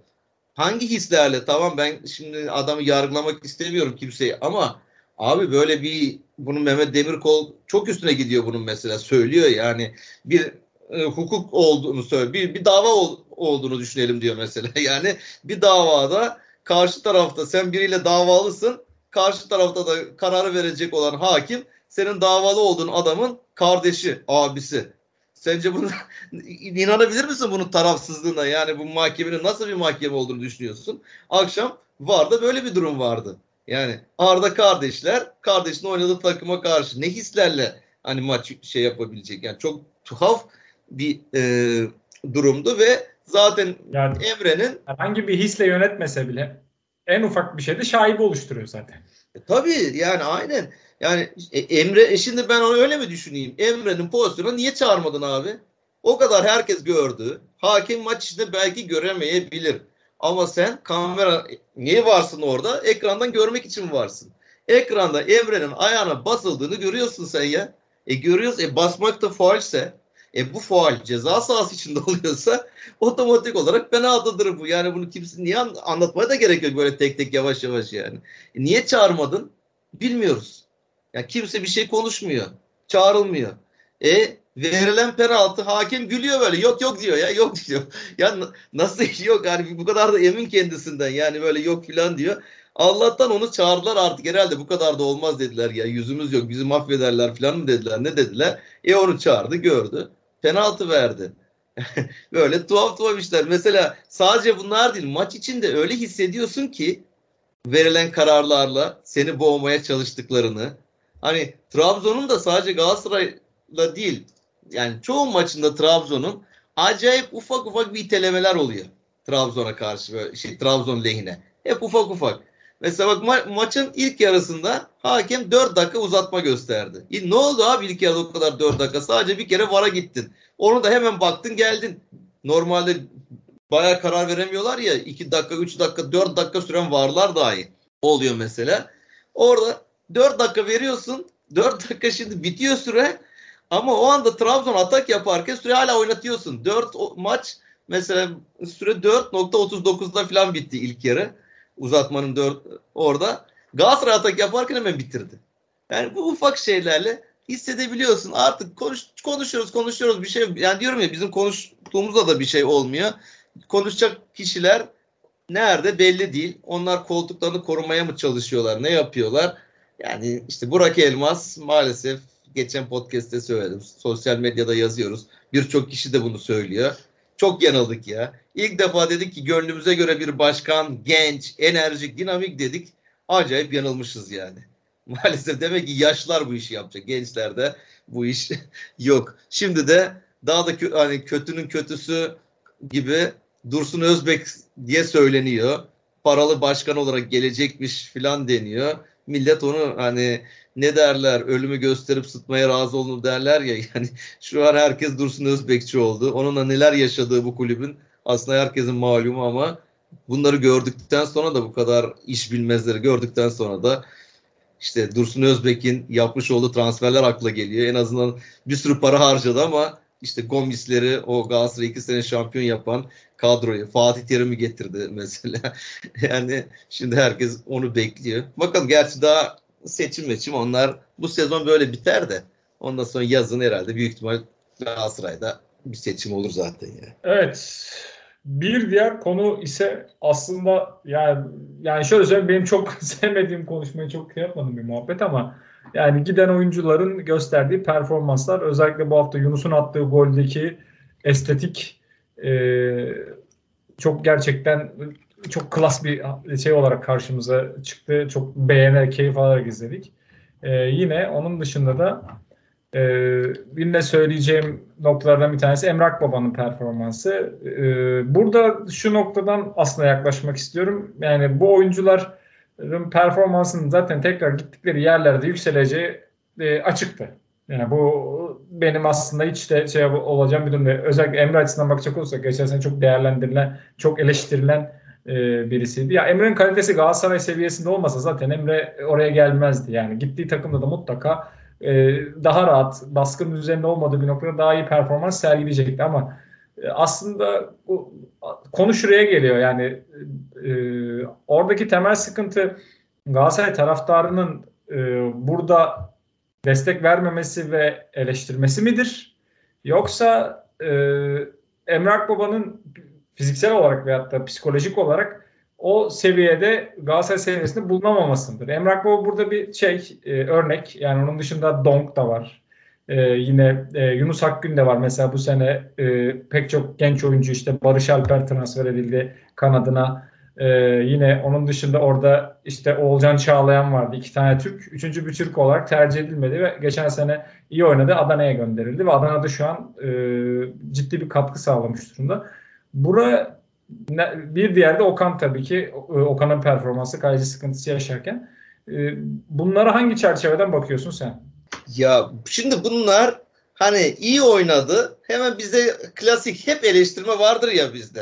hangi hislerle tamam ben şimdi adamı yargılamak istemiyorum kimseyi ama abi böyle bir bunun Mehmet Demirkol çok üstüne gidiyor bunun mesela söylüyor yani bir e, hukuk olduğunu söylüyor. Bir, bir dava ol, olduğunu düşünelim diyor mesela. Yani bir davada karşı tarafta sen biriyle davalısın. Karşı tarafta da kararı verecek olan hakim senin davalı olduğun adamın kardeşi, abisi. Sence bunu inanabilir misin bunun tarafsızlığına? Yani bu mahkemenin nasıl bir mahkeme olduğunu düşünüyorsun? Akşam vardı böyle bir durum vardı. Yani Arda kardeşler kardeşinin oynadığı takıma karşı ne hislerle hani maç şey yapabilecek. Yani çok tuhaf bir e, durumdu ve zaten yani, Emre'nin herhangi bir hisle yönetmese bile en ufak bir şeyde şaibe oluşturuyor zaten. E, tabii yani aynen. Yani e, Emre e şimdi ben onu öyle mi düşüneyim? Emre'nin pozisyonu niye çağırmadın abi? O kadar herkes gördü. Hakim maç içinde belki göremeyebilir. Ama sen kamera niye varsın orada? Ekrandan görmek için varsın. Ekranda Emre'nin ayağına basıldığını görüyorsun sen ya. E görüyoruz. E basmak da faulse e bu faal ceza sahası içinde oluyorsa otomatik olarak penaltıdır bu. Yani bunu kimse niye anlatmaya da gerek yok böyle tek tek yavaş yavaş yani. E niye çağırmadın? Bilmiyoruz. Yani kimse bir şey konuşmuyor. Çağrılmıyor. E verilen penaltı hakem gülüyor böyle yok yok diyor ya yok diyor. Ya nasıl yok yani bu kadar da emin kendisinden yani böyle yok filan diyor. Allah'tan onu çağırdılar artık herhalde bu kadar da olmaz dediler ya yüzümüz yok bizi mahvederler filan mı dediler ne dediler. E onu çağırdı gördü penaltı verdi. böyle tuhaf tuhaf işler. Mesela sadece bunlar değil maç içinde öyle hissediyorsun ki verilen kararlarla seni boğmaya çalıştıklarını. Hani Trabzon'un da sadece Galatasaray'la değil yani çoğu maçında Trabzon'un acayip ufak ufak bir itelemeler oluyor. Trabzon'a karşı şey Trabzon lehine. Hep ufak ufak. Mesela bak ma- maçın ilk yarısında hakem 4 dakika uzatma gösterdi. E, ne oldu abi ilk yarıda o kadar 4 dakika? Sadece bir kere VAR'a gittin. Onu da hemen baktın geldin. Normalde bayağı karar veremiyorlar ya 2 dakika, 3 dakika, 4 dakika süren VAR'lar dahi oluyor mesela. Orada 4 dakika veriyorsun. 4 dakika şimdi bitiyor süre. Ama o anda Trabzon atak yaparken süre hala oynatıyorsun. 4 maç mesela süre 4.39'da falan bitti ilk yarı uzatmanın dört orada. Galatasaray atak yaparken hemen bitirdi. Yani bu ufak şeylerle hissedebiliyorsun. Artık konuş, konuşuyoruz konuşuyoruz bir şey. Yani diyorum ya bizim konuştuğumuzda da bir şey olmuyor. Konuşacak kişiler nerede belli değil. Onlar koltuklarını korumaya mı çalışıyorlar? Ne yapıyorlar? Yani işte Burak Elmas maalesef geçen podcast'te söyledim. Sosyal medyada yazıyoruz. Birçok kişi de bunu söylüyor. Çok yanıldık ya. İlk defa dedik ki gönlümüze göre bir başkan genç, enerjik, dinamik dedik. Acayip yanılmışız yani. Maalesef demek ki yaşlar bu işi yapacak. Gençlerde bu iş yok. Şimdi de daha da kö hani kötünün kötüsü gibi Dursun Özbek diye söyleniyor. Paralı başkan olarak gelecekmiş filan deniyor. Millet onu hani ne derler ölümü gösterip sıtmaya razı olunur derler ya yani şu an herkes Dursun Özbekçi oldu. Onunla neler yaşadığı bu kulübün aslında herkesin malumu ama bunları gördükten sonra da bu kadar iş bilmezleri gördükten sonra da işte Dursun Özbek'in yapmış olduğu transferler akla geliyor. En azından bir sürü para harcadı ama işte Gomis'leri o Galatasaray iki sene şampiyon yapan kadroyu Fatih Terim'i getirdi mesela. yani şimdi herkes onu bekliyor. Bakalım gerçi daha seçim meçim onlar bu sezon böyle biter de ondan sonra yazın herhalde büyük ihtimal Galatasaray'da bir seçim olur zaten ya. Evet. Bir diğer konu ise aslında yani yani şöyle söyleyeyim benim çok sevmediğim konuşmayı çok yapmadım bir muhabbet ama yani giden oyuncuların gösterdiği performanslar özellikle bu hafta Yunus'un attığı goldeki estetik e, çok gerçekten çok klas bir şey olarak karşımıza çıktı. Çok beğenerek, keyif alarak izledik. Ee, yine onun dışında da e, yine söyleyeceğim noktalardan bir tanesi Emrak Baba'nın performansı. Ee, burada şu noktadan aslında yaklaşmak istiyorum. Yani bu oyuncuların performansının zaten tekrar gittikleri yerlerde yükseleceği e, açıktı. Yani bu benim aslında hiç de şey olacağım bir durum değil. Özellikle Emre açısından bakacak olursak geçen sene çok değerlendirilen, çok eleştirilen e, birisiydi. Ya Emre'nin kalitesi Galatasaray seviyesinde olmasa zaten Emre oraya gelmezdi. Yani gittiği takımda da mutlaka e, daha rahat, baskının üzerinde olmadığı bir noktada daha iyi performans sergileyecekti ama e, aslında bu konu şuraya geliyor yani e, oradaki temel sıkıntı Galatasaray taraftarının e, burada destek vermemesi ve eleştirmesi midir? Yoksa e, Emrah Baba'nın fiziksel olarak veyahut da psikolojik olarak o seviyede Galatasaray seviyesinde bulunamamasındır. Emrah Baba burada bir şey e, örnek. Yani onun dışında Donk da var. E, yine e, Yunus Akgün de var. Mesela bu sene e, pek çok genç oyuncu işte Barış Alper transfer edildi kanadına. E, yine onun dışında orada işte Oğulcan Çağlayan vardı. iki tane Türk. Üçüncü bir Türk olarak tercih edilmedi ve geçen sene iyi oynadı. Adana'ya gönderildi ve Adana'da şu an e, ciddi bir katkı sağlamış durumda. Bura bir diğer de Okan tabii ki. Okan'ın performansı, kaleci sıkıntısı yaşarken. E, bunlara hangi çerçeveden bakıyorsun sen? Ya şimdi bunlar hani iyi oynadı. Hemen bize klasik hep eleştirme vardır ya bizde.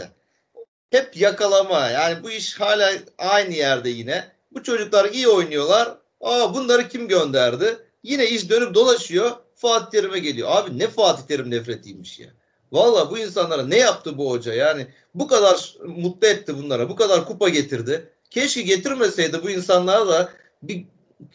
Hep yakalama. Yani bu iş hala aynı yerde yine. Bu çocuklar iyi oynuyorlar. Aa bunları kim gönderdi? Yine iş dönüp dolaşıyor. Fatih Terim'e geliyor. Abi ne Fatih Terim nefretiymiş ya. Valla bu insanlara ne yaptı bu hoca? Yani bu kadar mutlu etti bunlara. Bu kadar kupa getirdi. Keşke getirmeseydi bu insanlar da bir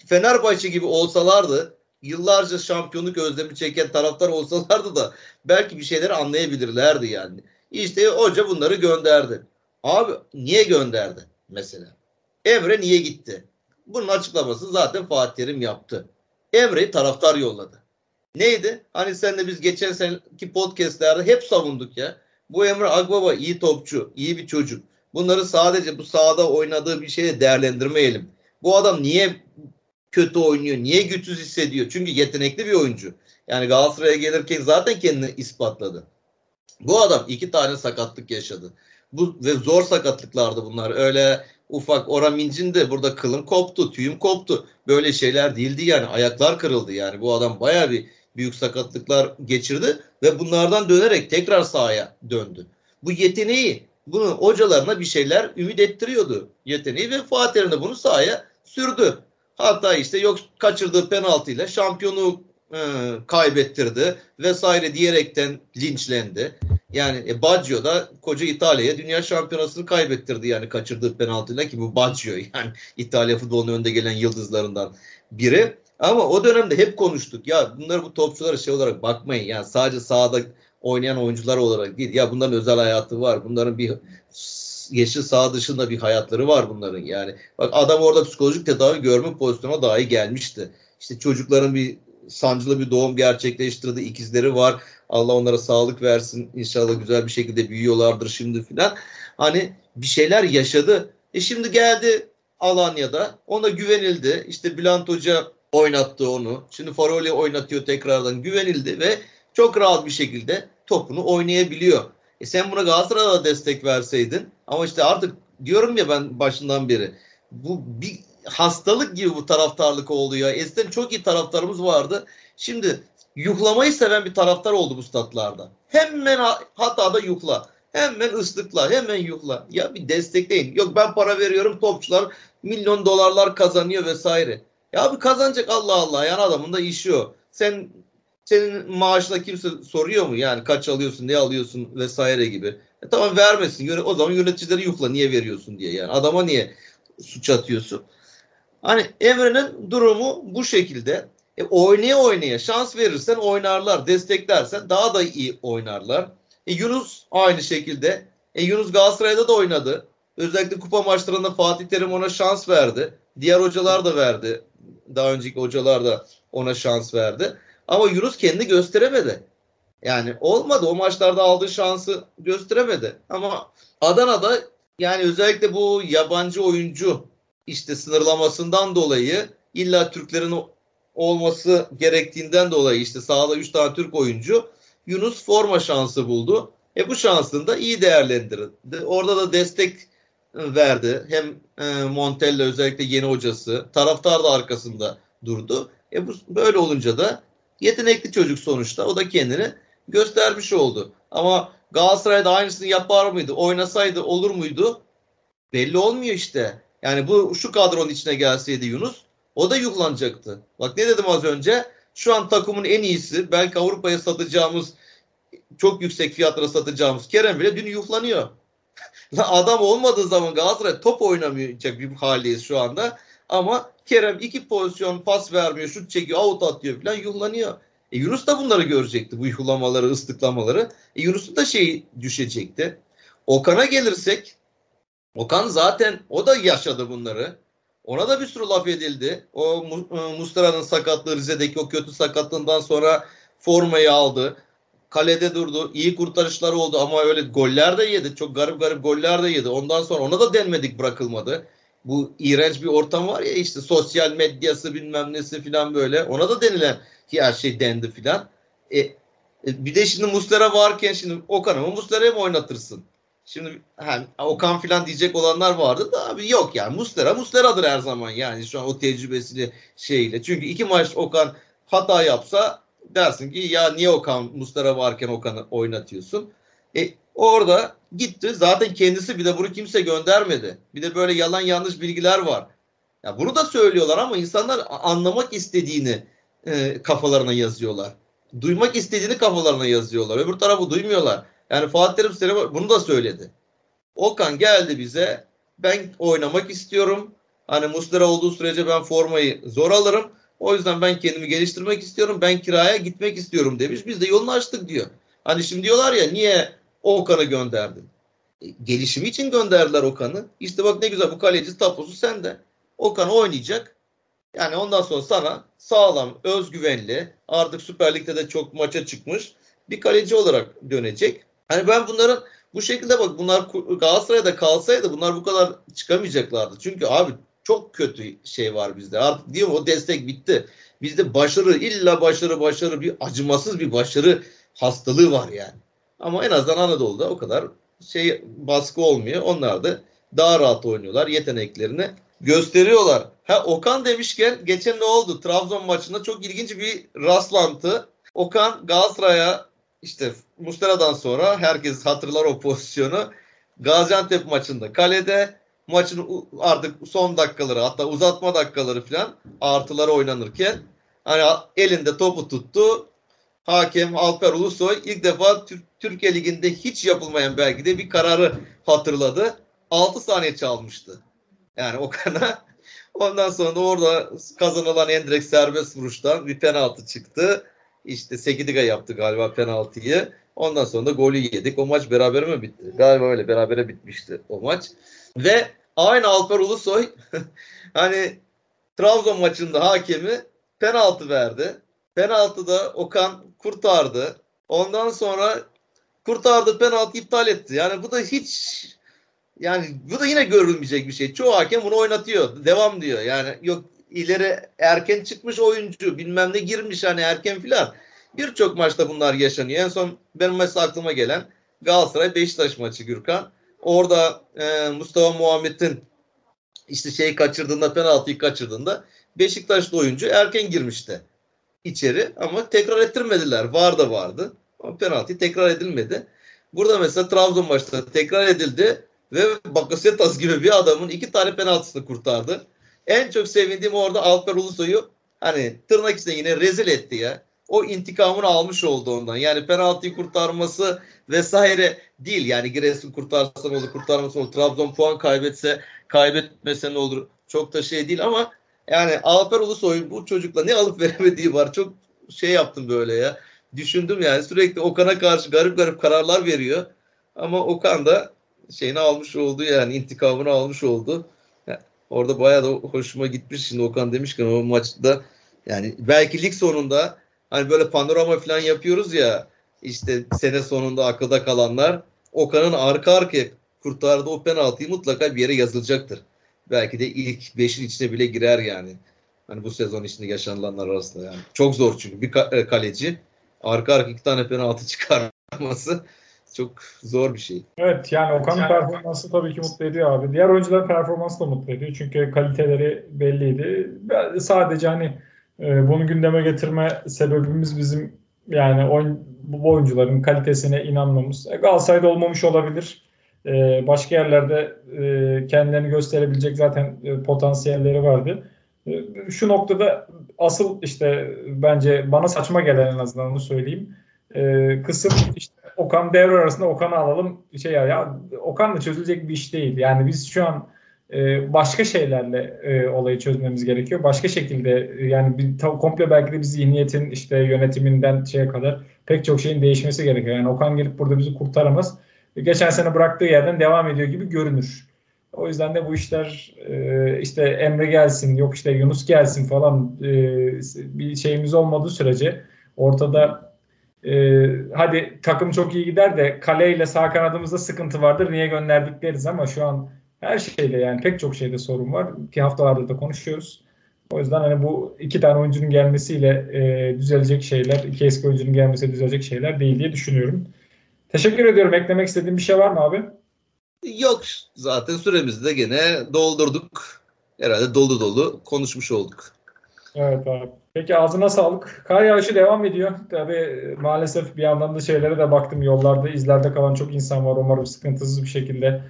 Fenerbahçe gibi olsalardı yıllarca şampiyonluk özlemi çeken taraftar olsalardı da belki bir şeyleri anlayabilirlerdi yani. İşte hoca bunları gönderdi. Abi niye gönderdi mesela? Emre niye gitti? Bunun açıklaması zaten Fatih Terim yaptı. Emre'yi taraftar yolladı. Neydi? Hani senle biz geçen seneki podcastlerde hep savunduk ya. Bu Emre Agbaba iyi topçu, iyi bir çocuk. Bunları sadece bu sahada oynadığı bir şeye değerlendirmeyelim. Bu adam niye kötü oynuyor, niye güçsüz hissediyor? Çünkü yetenekli bir oyuncu. Yani Galatasaray'a gelirken zaten kendini ispatladı. Bu adam iki tane sakatlık yaşadı. Bu ve zor sakatlıklardı bunlar. Öyle ufak Oraminc'in de burada kılın koptu, tüyüm koptu. Böyle şeyler değildi yani. Ayaklar kırıldı yani. Bu adam baya bir büyük sakatlıklar geçirdi ve bunlardan dönerek tekrar sahaya döndü. Bu yeteneği bunu hocalarına bir şeyler ümit ettiriyordu. Yeteneği ve Fatih de bunu sahaya sürdü. Hatta işte yok kaçırdığı penaltıyla şampiyonu e, kaybettirdi vesaire diyerekten linçlendi. Yani e, Baggio da koca İtalya'ya dünya şampiyonasını kaybettirdi yani kaçırdığı penaltıyla ki bu Baggio yani İtalya futbolunun önde gelen yıldızlarından biri. Ama o dönemde hep konuştuk. Ya bunları bu topçulara şey olarak bakmayın. Yani sadece sahada oynayan oyuncular olarak değil. Ya bunların özel hayatı var. Bunların bir yeşil saha dışında bir hayatları var bunların yani. Bak adam orada psikolojik tedavi görme pozisyona dahi gelmişti. İşte çocukların bir sancılı bir doğum gerçekleştirdi. ikizleri var. Allah onlara sağlık versin. İnşallah güzel bir şekilde büyüyorlardır şimdi filan. Hani bir şeyler yaşadı. E şimdi geldi Alanya'da. Ona güvenildi. İşte Bülent Hoca oynattı onu. Şimdi Faroli oynatıyor tekrardan. Güvenildi ve çok rahat bir şekilde topunu oynayabiliyor. E sen buna Galatasaray'a destek verseydin ama işte artık diyorum ya ben başından beri bu bir hastalık gibi bu taraftarlık oldu ya. Eskiden çok iyi taraftarımız vardı. Şimdi yuhlamayı seven bir taraftar oldu bu statlarda. Hemen hatta da yuhla. Hemen ıslıkla, hemen yuhla. Ya bir destekleyin. Yok ben para veriyorum topçular milyon dolarlar kazanıyor vesaire. Ya bir kazanacak Allah Allah. Yani adamın da işi o. Sen senin maaşına kimse soruyor mu? Yani kaç alıyorsun, ne alıyorsun vesaire gibi. E tamam vermesin. O zaman yöneticileri yukla niye veriyorsun diye. Yani adama niye suç atıyorsun? Hani Emre'nin durumu bu şekilde. E, oynaya oynaya şans verirsen oynarlar. Desteklersen daha da iyi oynarlar. E, Yunus aynı şekilde. E, Yunus Galatasaray'da da oynadı. Özellikle kupa maçlarında Fatih Terim ona şans verdi. Diğer hocalar da verdi. Daha önceki hocalar da ona şans verdi. Ama Yunus kendi gösteremedi. Yani olmadı. O maçlarda aldığı şansı gösteremedi. Ama Adana'da yani özellikle bu yabancı oyuncu işte sınırlamasından dolayı illa Türklerin olması gerektiğinden dolayı işte sahada 3 tane Türk oyuncu Yunus forma şansı buldu. E bu şansını da iyi değerlendirdi. Orada da destek verdi. Hem e, Montella özellikle yeni hocası, taraftar da arkasında durdu. E bu böyle olunca da yetenekli çocuk sonuçta. O da kendini göstermiş oldu. Ama Galatasaray'da aynısını yapar mıydı? Oynasaydı olur muydu? Belli olmuyor işte. Yani bu şu kadronun içine gelseydi Yunus o da yuhlanacaktı. Bak ne dedim az önce? Şu an takımın en iyisi belki Avrupa'ya satacağımız çok yüksek fiyatlara satacağımız Kerem bile dün yuhlanıyor. Adam olmadığı zaman Galatasaray top oynamayacak bir haldeyiz şu anda. Ama Kerem iki pozisyon pas vermiyor, şut çekiyor, out atıyor falan yuhlanıyor. E Yunus da bunları görecekti. Bu yuhlamaları, ıslıklamaları. E Yunus'un da şey düşecekti. Okan'a gelirsek Okan zaten o da yaşadı bunları. Ona da bir sürü laf edildi. O e, Mustara'nın sakatlığı Rize'deki o kötü sakatlığından sonra formayı aldı. Kalede durdu. İyi kurtarışları oldu ama öyle goller de yedi. Çok garip garip goller de yedi. Ondan sonra ona da denmedik bırakılmadı. Bu iğrenç bir ortam var ya işte sosyal medyası bilmem nesi filan böyle. Ona da denilen her şey dendi filan. E, e, bir de şimdi Muslera varken şimdi Okan'ı mı Muslera'yı mı oynatırsın? Şimdi hani Okan filan diyecek olanlar vardı da abi yok yani Muslera Muslera'dır her zaman yani şu an o tecrübesiyle şeyle. Çünkü iki maç Okan hata yapsa dersin ki ya niye Okan Muslera varken Okan'ı oynatıyorsun? E, orada gitti zaten kendisi bir de bunu kimse göndermedi. Bir de böyle yalan yanlış bilgiler var. Ya bunu da söylüyorlar ama insanlar anlamak istediğini e, kafalarına yazıyorlar. Duymak istediğini kafalarına yazıyorlar. Öbür tarafı duymuyorlar. Yani Fatih Terim bunu da söyledi. Okan geldi bize. Ben oynamak istiyorum. Hani Muslera olduğu sürece ben formayı zor alırım. O yüzden ben kendimi geliştirmek istiyorum. Ben kiraya gitmek istiyorum demiş. Biz de yolunu açtık diyor. Hani şimdi diyorlar ya niye Okan'ı gönderdin? E, gelişimi için gönderdiler Okan'ı. İşte bak ne güzel bu kaleci taposu sende. Okan oynayacak. Yani ondan sonra sana sağlam, özgüvenli, artık Süper Lig'de de çok maça çıkmış bir kaleci olarak dönecek. Hani ben bunların bu şekilde bak bunlar Galatasaray'da kalsaydı bunlar bu kadar çıkamayacaklardı. Çünkü abi çok kötü şey var bizde. Artık diyorum o destek bitti. Bizde başarı illa başarı başarı bir acımasız bir başarı hastalığı var yani. Ama en azından Anadolu'da o kadar şey baskı olmuyor. Onlar da daha rahat oynuyorlar. Yeteneklerini gösteriyorlar. Ha Okan demişken geçen ne oldu? Trabzon maçında çok ilginç bir rastlantı. Okan Galatasaray'a işte Muslera'dan sonra herkes hatırlar o pozisyonu. Gaziantep maçında kalede maçın artık son dakikaları hatta uzatma dakikaları falan artıları oynanırken hani elinde topu tuttu. Hakem Alper Ulusoy ilk defa Türkiye Ligi'nde hiç yapılmayan belki de bir kararı hatırladı. 6 saniye çalmıştı. Yani o kadar. Ondan sonra da orada kazanılan en direkt serbest vuruştan bir penaltı çıktı. İşte Sekidiga yaptı galiba penaltıyı. Ondan sonra da golü yedik. O maç beraber mi bitti? Galiba öyle berabere bitmişti o maç. Ve aynı Alper Ulusoy hani Trabzon maçında hakemi penaltı verdi. Penaltıda Okan kurtardı. Ondan sonra kurtardı penaltı iptal etti. Yani bu da hiç yani bu da yine görülmeyecek bir şey. Çoğu hakem bunu oynatıyor. Devam diyor. Yani yok ileri erken çıkmış oyuncu bilmem ne girmiş hani erken filan. Birçok maçta bunlar yaşanıyor. En son benim mesela aklıma gelen Galatasaray Beşiktaş maçı Gürkan. Orada e, Mustafa Muhammed'in işte şeyi kaçırdığında penaltıyı kaçırdığında Beşiktaşlı oyuncu erken girmişti içeri ama tekrar ettirmediler. Var da vardı. Ama penaltı tekrar edilmedi. Burada mesela Trabzon maçta tekrar edildi ve Bakasetas gibi bir adamın iki tane penaltısını kurtardı. En çok sevindiğim orada Alper Ulusoy'u hani tırnak içinde yine rezil etti ya. O intikamını almış oldu ondan. Yani penaltıyı kurtarması vesaire değil. Yani Giresun kurtarsa ne olur, kurtarmasa olur. Trabzon puan kaybetse, kaybetmese ne olur. Çok da şey değil ama yani Alper Ulusoy bu çocukla ne alıp veremediği var. Çok şey yaptım böyle ya. Düşündüm yani sürekli Okan'a karşı garip garip kararlar veriyor. Ama Okan da şeyini almış oldu yani intikamını almış oldu. Orada bayağı da hoşuma gitmiş. Şimdi Okan demişken o maçta yani belki lig sonunda hani böyle panorama falan yapıyoruz ya işte sene sonunda akılda kalanlar Okan'ın arka arkaya kurtardığı o penaltıyı mutlaka bir yere yazılacaktır. Belki de ilk 5'in içine bile girer yani. Hani bu sezon içinde yaşanılanlar arasında yani. Çok zor çünkü bir e, kaleci arka arka iki tane penaltı çıkarması çok zor bir şey. Evet yani Okan'ın performansı tabii ki mutlu ediyor abi. Diğer oyuncuların performansı da mutlu ediyor. Çünkü kaliteleri belliydi. Sadece hani e, bunu gündeme getirme sebebimiz bizim yani oyun, bu oyuncuların kalitesine inanmamız. E, Galatasaray'da olmamış olabilir. E, başka yerlerde kendilerini gösterebilecek zaten potansiyelleri vardı. Şu noktada asıl işte bence bana saçma gelen en azından onu söyleyeyim. Kısım işte Okan devre arasında Okan'ı alalım. Şey ya, ya Okan'la çözülecek bir iş değil. Yani biz şu an e, başka şeylerle e, olayı çözmemiz gerekiyor. Başka şekilde yani bir, komple belki de bir zihniyetin işte yönetiminden şeye kadar pek çok şeyin değişmesi gerekiyor. Yani Okan gelip burada bizi kurtaramaz. Geçen sene bıraktığı yerden devam ediyor gibi görünür. O yüzden de bu işler e, işte Emre gelsin, yok işte Yunus gelsin falan e, bir şeyimiz olmadığı sürece ortada e, hadi takım çok iyi gider de kaleyle sağ kanadımızda sıkıntı vardır niye gönderdik deriz ama şu an her şeyde yani pek çok şeyde sorun var ki haftalarda da konuşuyoruz. O yüzden hani bu iki tane oyuncunun gelmesiyle e, düzelecek şeyler, iki eski oyuncunun gelmesiyle düzelecek şeyler değil diye düşünüyorum. Teşekkür ediyorum. Eklemek istediğim bir şey var mı abi? Yok zaten süremizi de gene doldurduk. Herhalde dolu dolu konuşmuş olduk. Evet abi. Peki ağzına sağlık. Kar yağışı devam ediyor. Tabii maalesef bir yandan da şeylere de baktım. Yollarda izlerde kalan çok insan var. Umarım sıkıntısız bir şekilde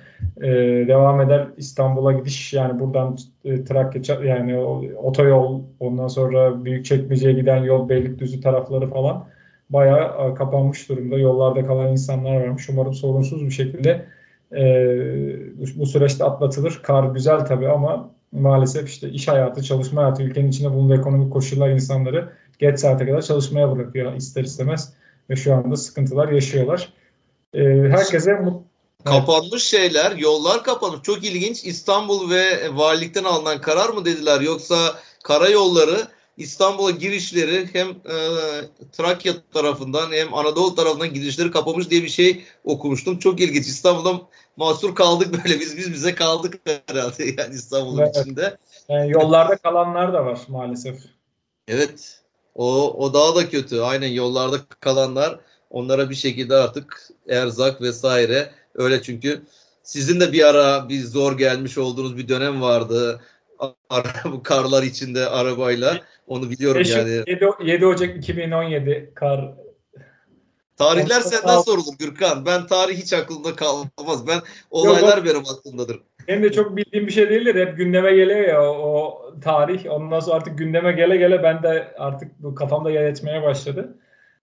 e, devam eder. İstanbul'a gidiş yani buradan e, Trakya yani otoyol ondan sonra Büyükçekmece'ye giden yol Beylikdüzü tarafları falan bayağı kapanmış durumda. Yollarda kalan insanlar varmış. Umarım sorunsuz bir şekilde e, bu süreçte atlatılır. Kar güzel tabii ama maalesef işte iş hayatı, çalışma hayatı, ülkenin içinde bulunduğu ekonomik koşullar insanları geç saate kadar çalışmaya bırakıyor ister istemez ve şu anda sıkıntılar yaşıyorlar. E, herkese mutlu Kapanmış şeyler, yollar kapanmış. Çok ilginç. İstanbul ve valilikten alınan karar mı dediler yoksa karayolları İstanbul'a girişleri hem e, Trakya tarafından hem Anadolu tarafından girişleri kapamış diye bir şey okumuştum. Çok ilginç. İstanbul'da mahsur kaldık böyle. Biz biz bize kaldık herhalde yani İstanbul'un evet. içinde. Yani yollarda kalanlar da var maalesef. Evet. O, o daha da kötü. Aynen yollarda kalanlar onlara bir şekilde artık erzak vesaire öyle çünkü sizin de bir ara bir zor gelmiş olduğunuz bir dönem vardı. bu karlar içinde arabayla. Onu biliyorum 5, yani. 7, 7 Ocak 2017 kar. Tarihler senden sorulur Gürkan. Ben tarih hiç aklımda kalmaz. Ben olaylar Yok, benim aklımdadır. Benim de çok bildiğim bir şey değildir. Hep gündeme geliyor ya o, o tarih. Ondan sonra artık gündeme gele gele ben de artık bu kafamda yer etmeye başladı.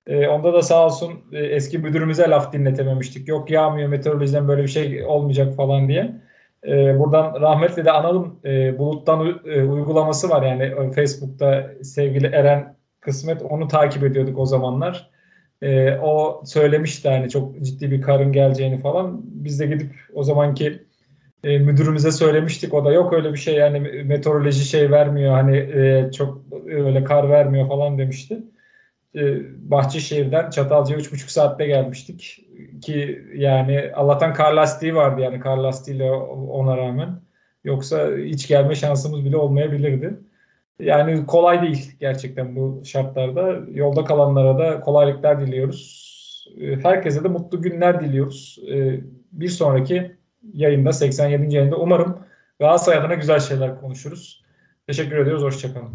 Ee, onda da sağ olsun e, eski müdürümüze laf dinletememiştik. Yok yağmıyor meteorolojiden böyle bir şey olmayacak falan diye. E, buradan rahmetle de analım e, buluttan e, uygulaması var yani e, Facebook'ta sevgili Eren Kısmet onu takip ediyorduk o zamanlar. E, o söylemişti hani çok ciddi bir karın geleceğini falan. Biz de gidip o zamanki e, müdürümüze söylemiştik. O da yok öyle bir şey yani meteoroloji şey vermiyor hani e, çok öyle kar vermiyor falan demişti. E, Bahçeşehir'den Çatalca'ya 3,5 saatte gelmiştik. Ki yani Allah'tan kar lastiği vardı yani kar lastiğiyle ona rağmen. Yoksa hiç gelme şansımız bile olmayabilirdi. Yani kolay değil gerçekten bu şartlarda. Yolda kalanlara da kolaylıklar diliyoruz. E, herkese de mutlu günler diliyoruz. E, bir sonraki yayında 87. yayında umarım Galatasaray adına güzel şeyler konuşuruz. Teşekkür ediyoruz. Hoşçakalın.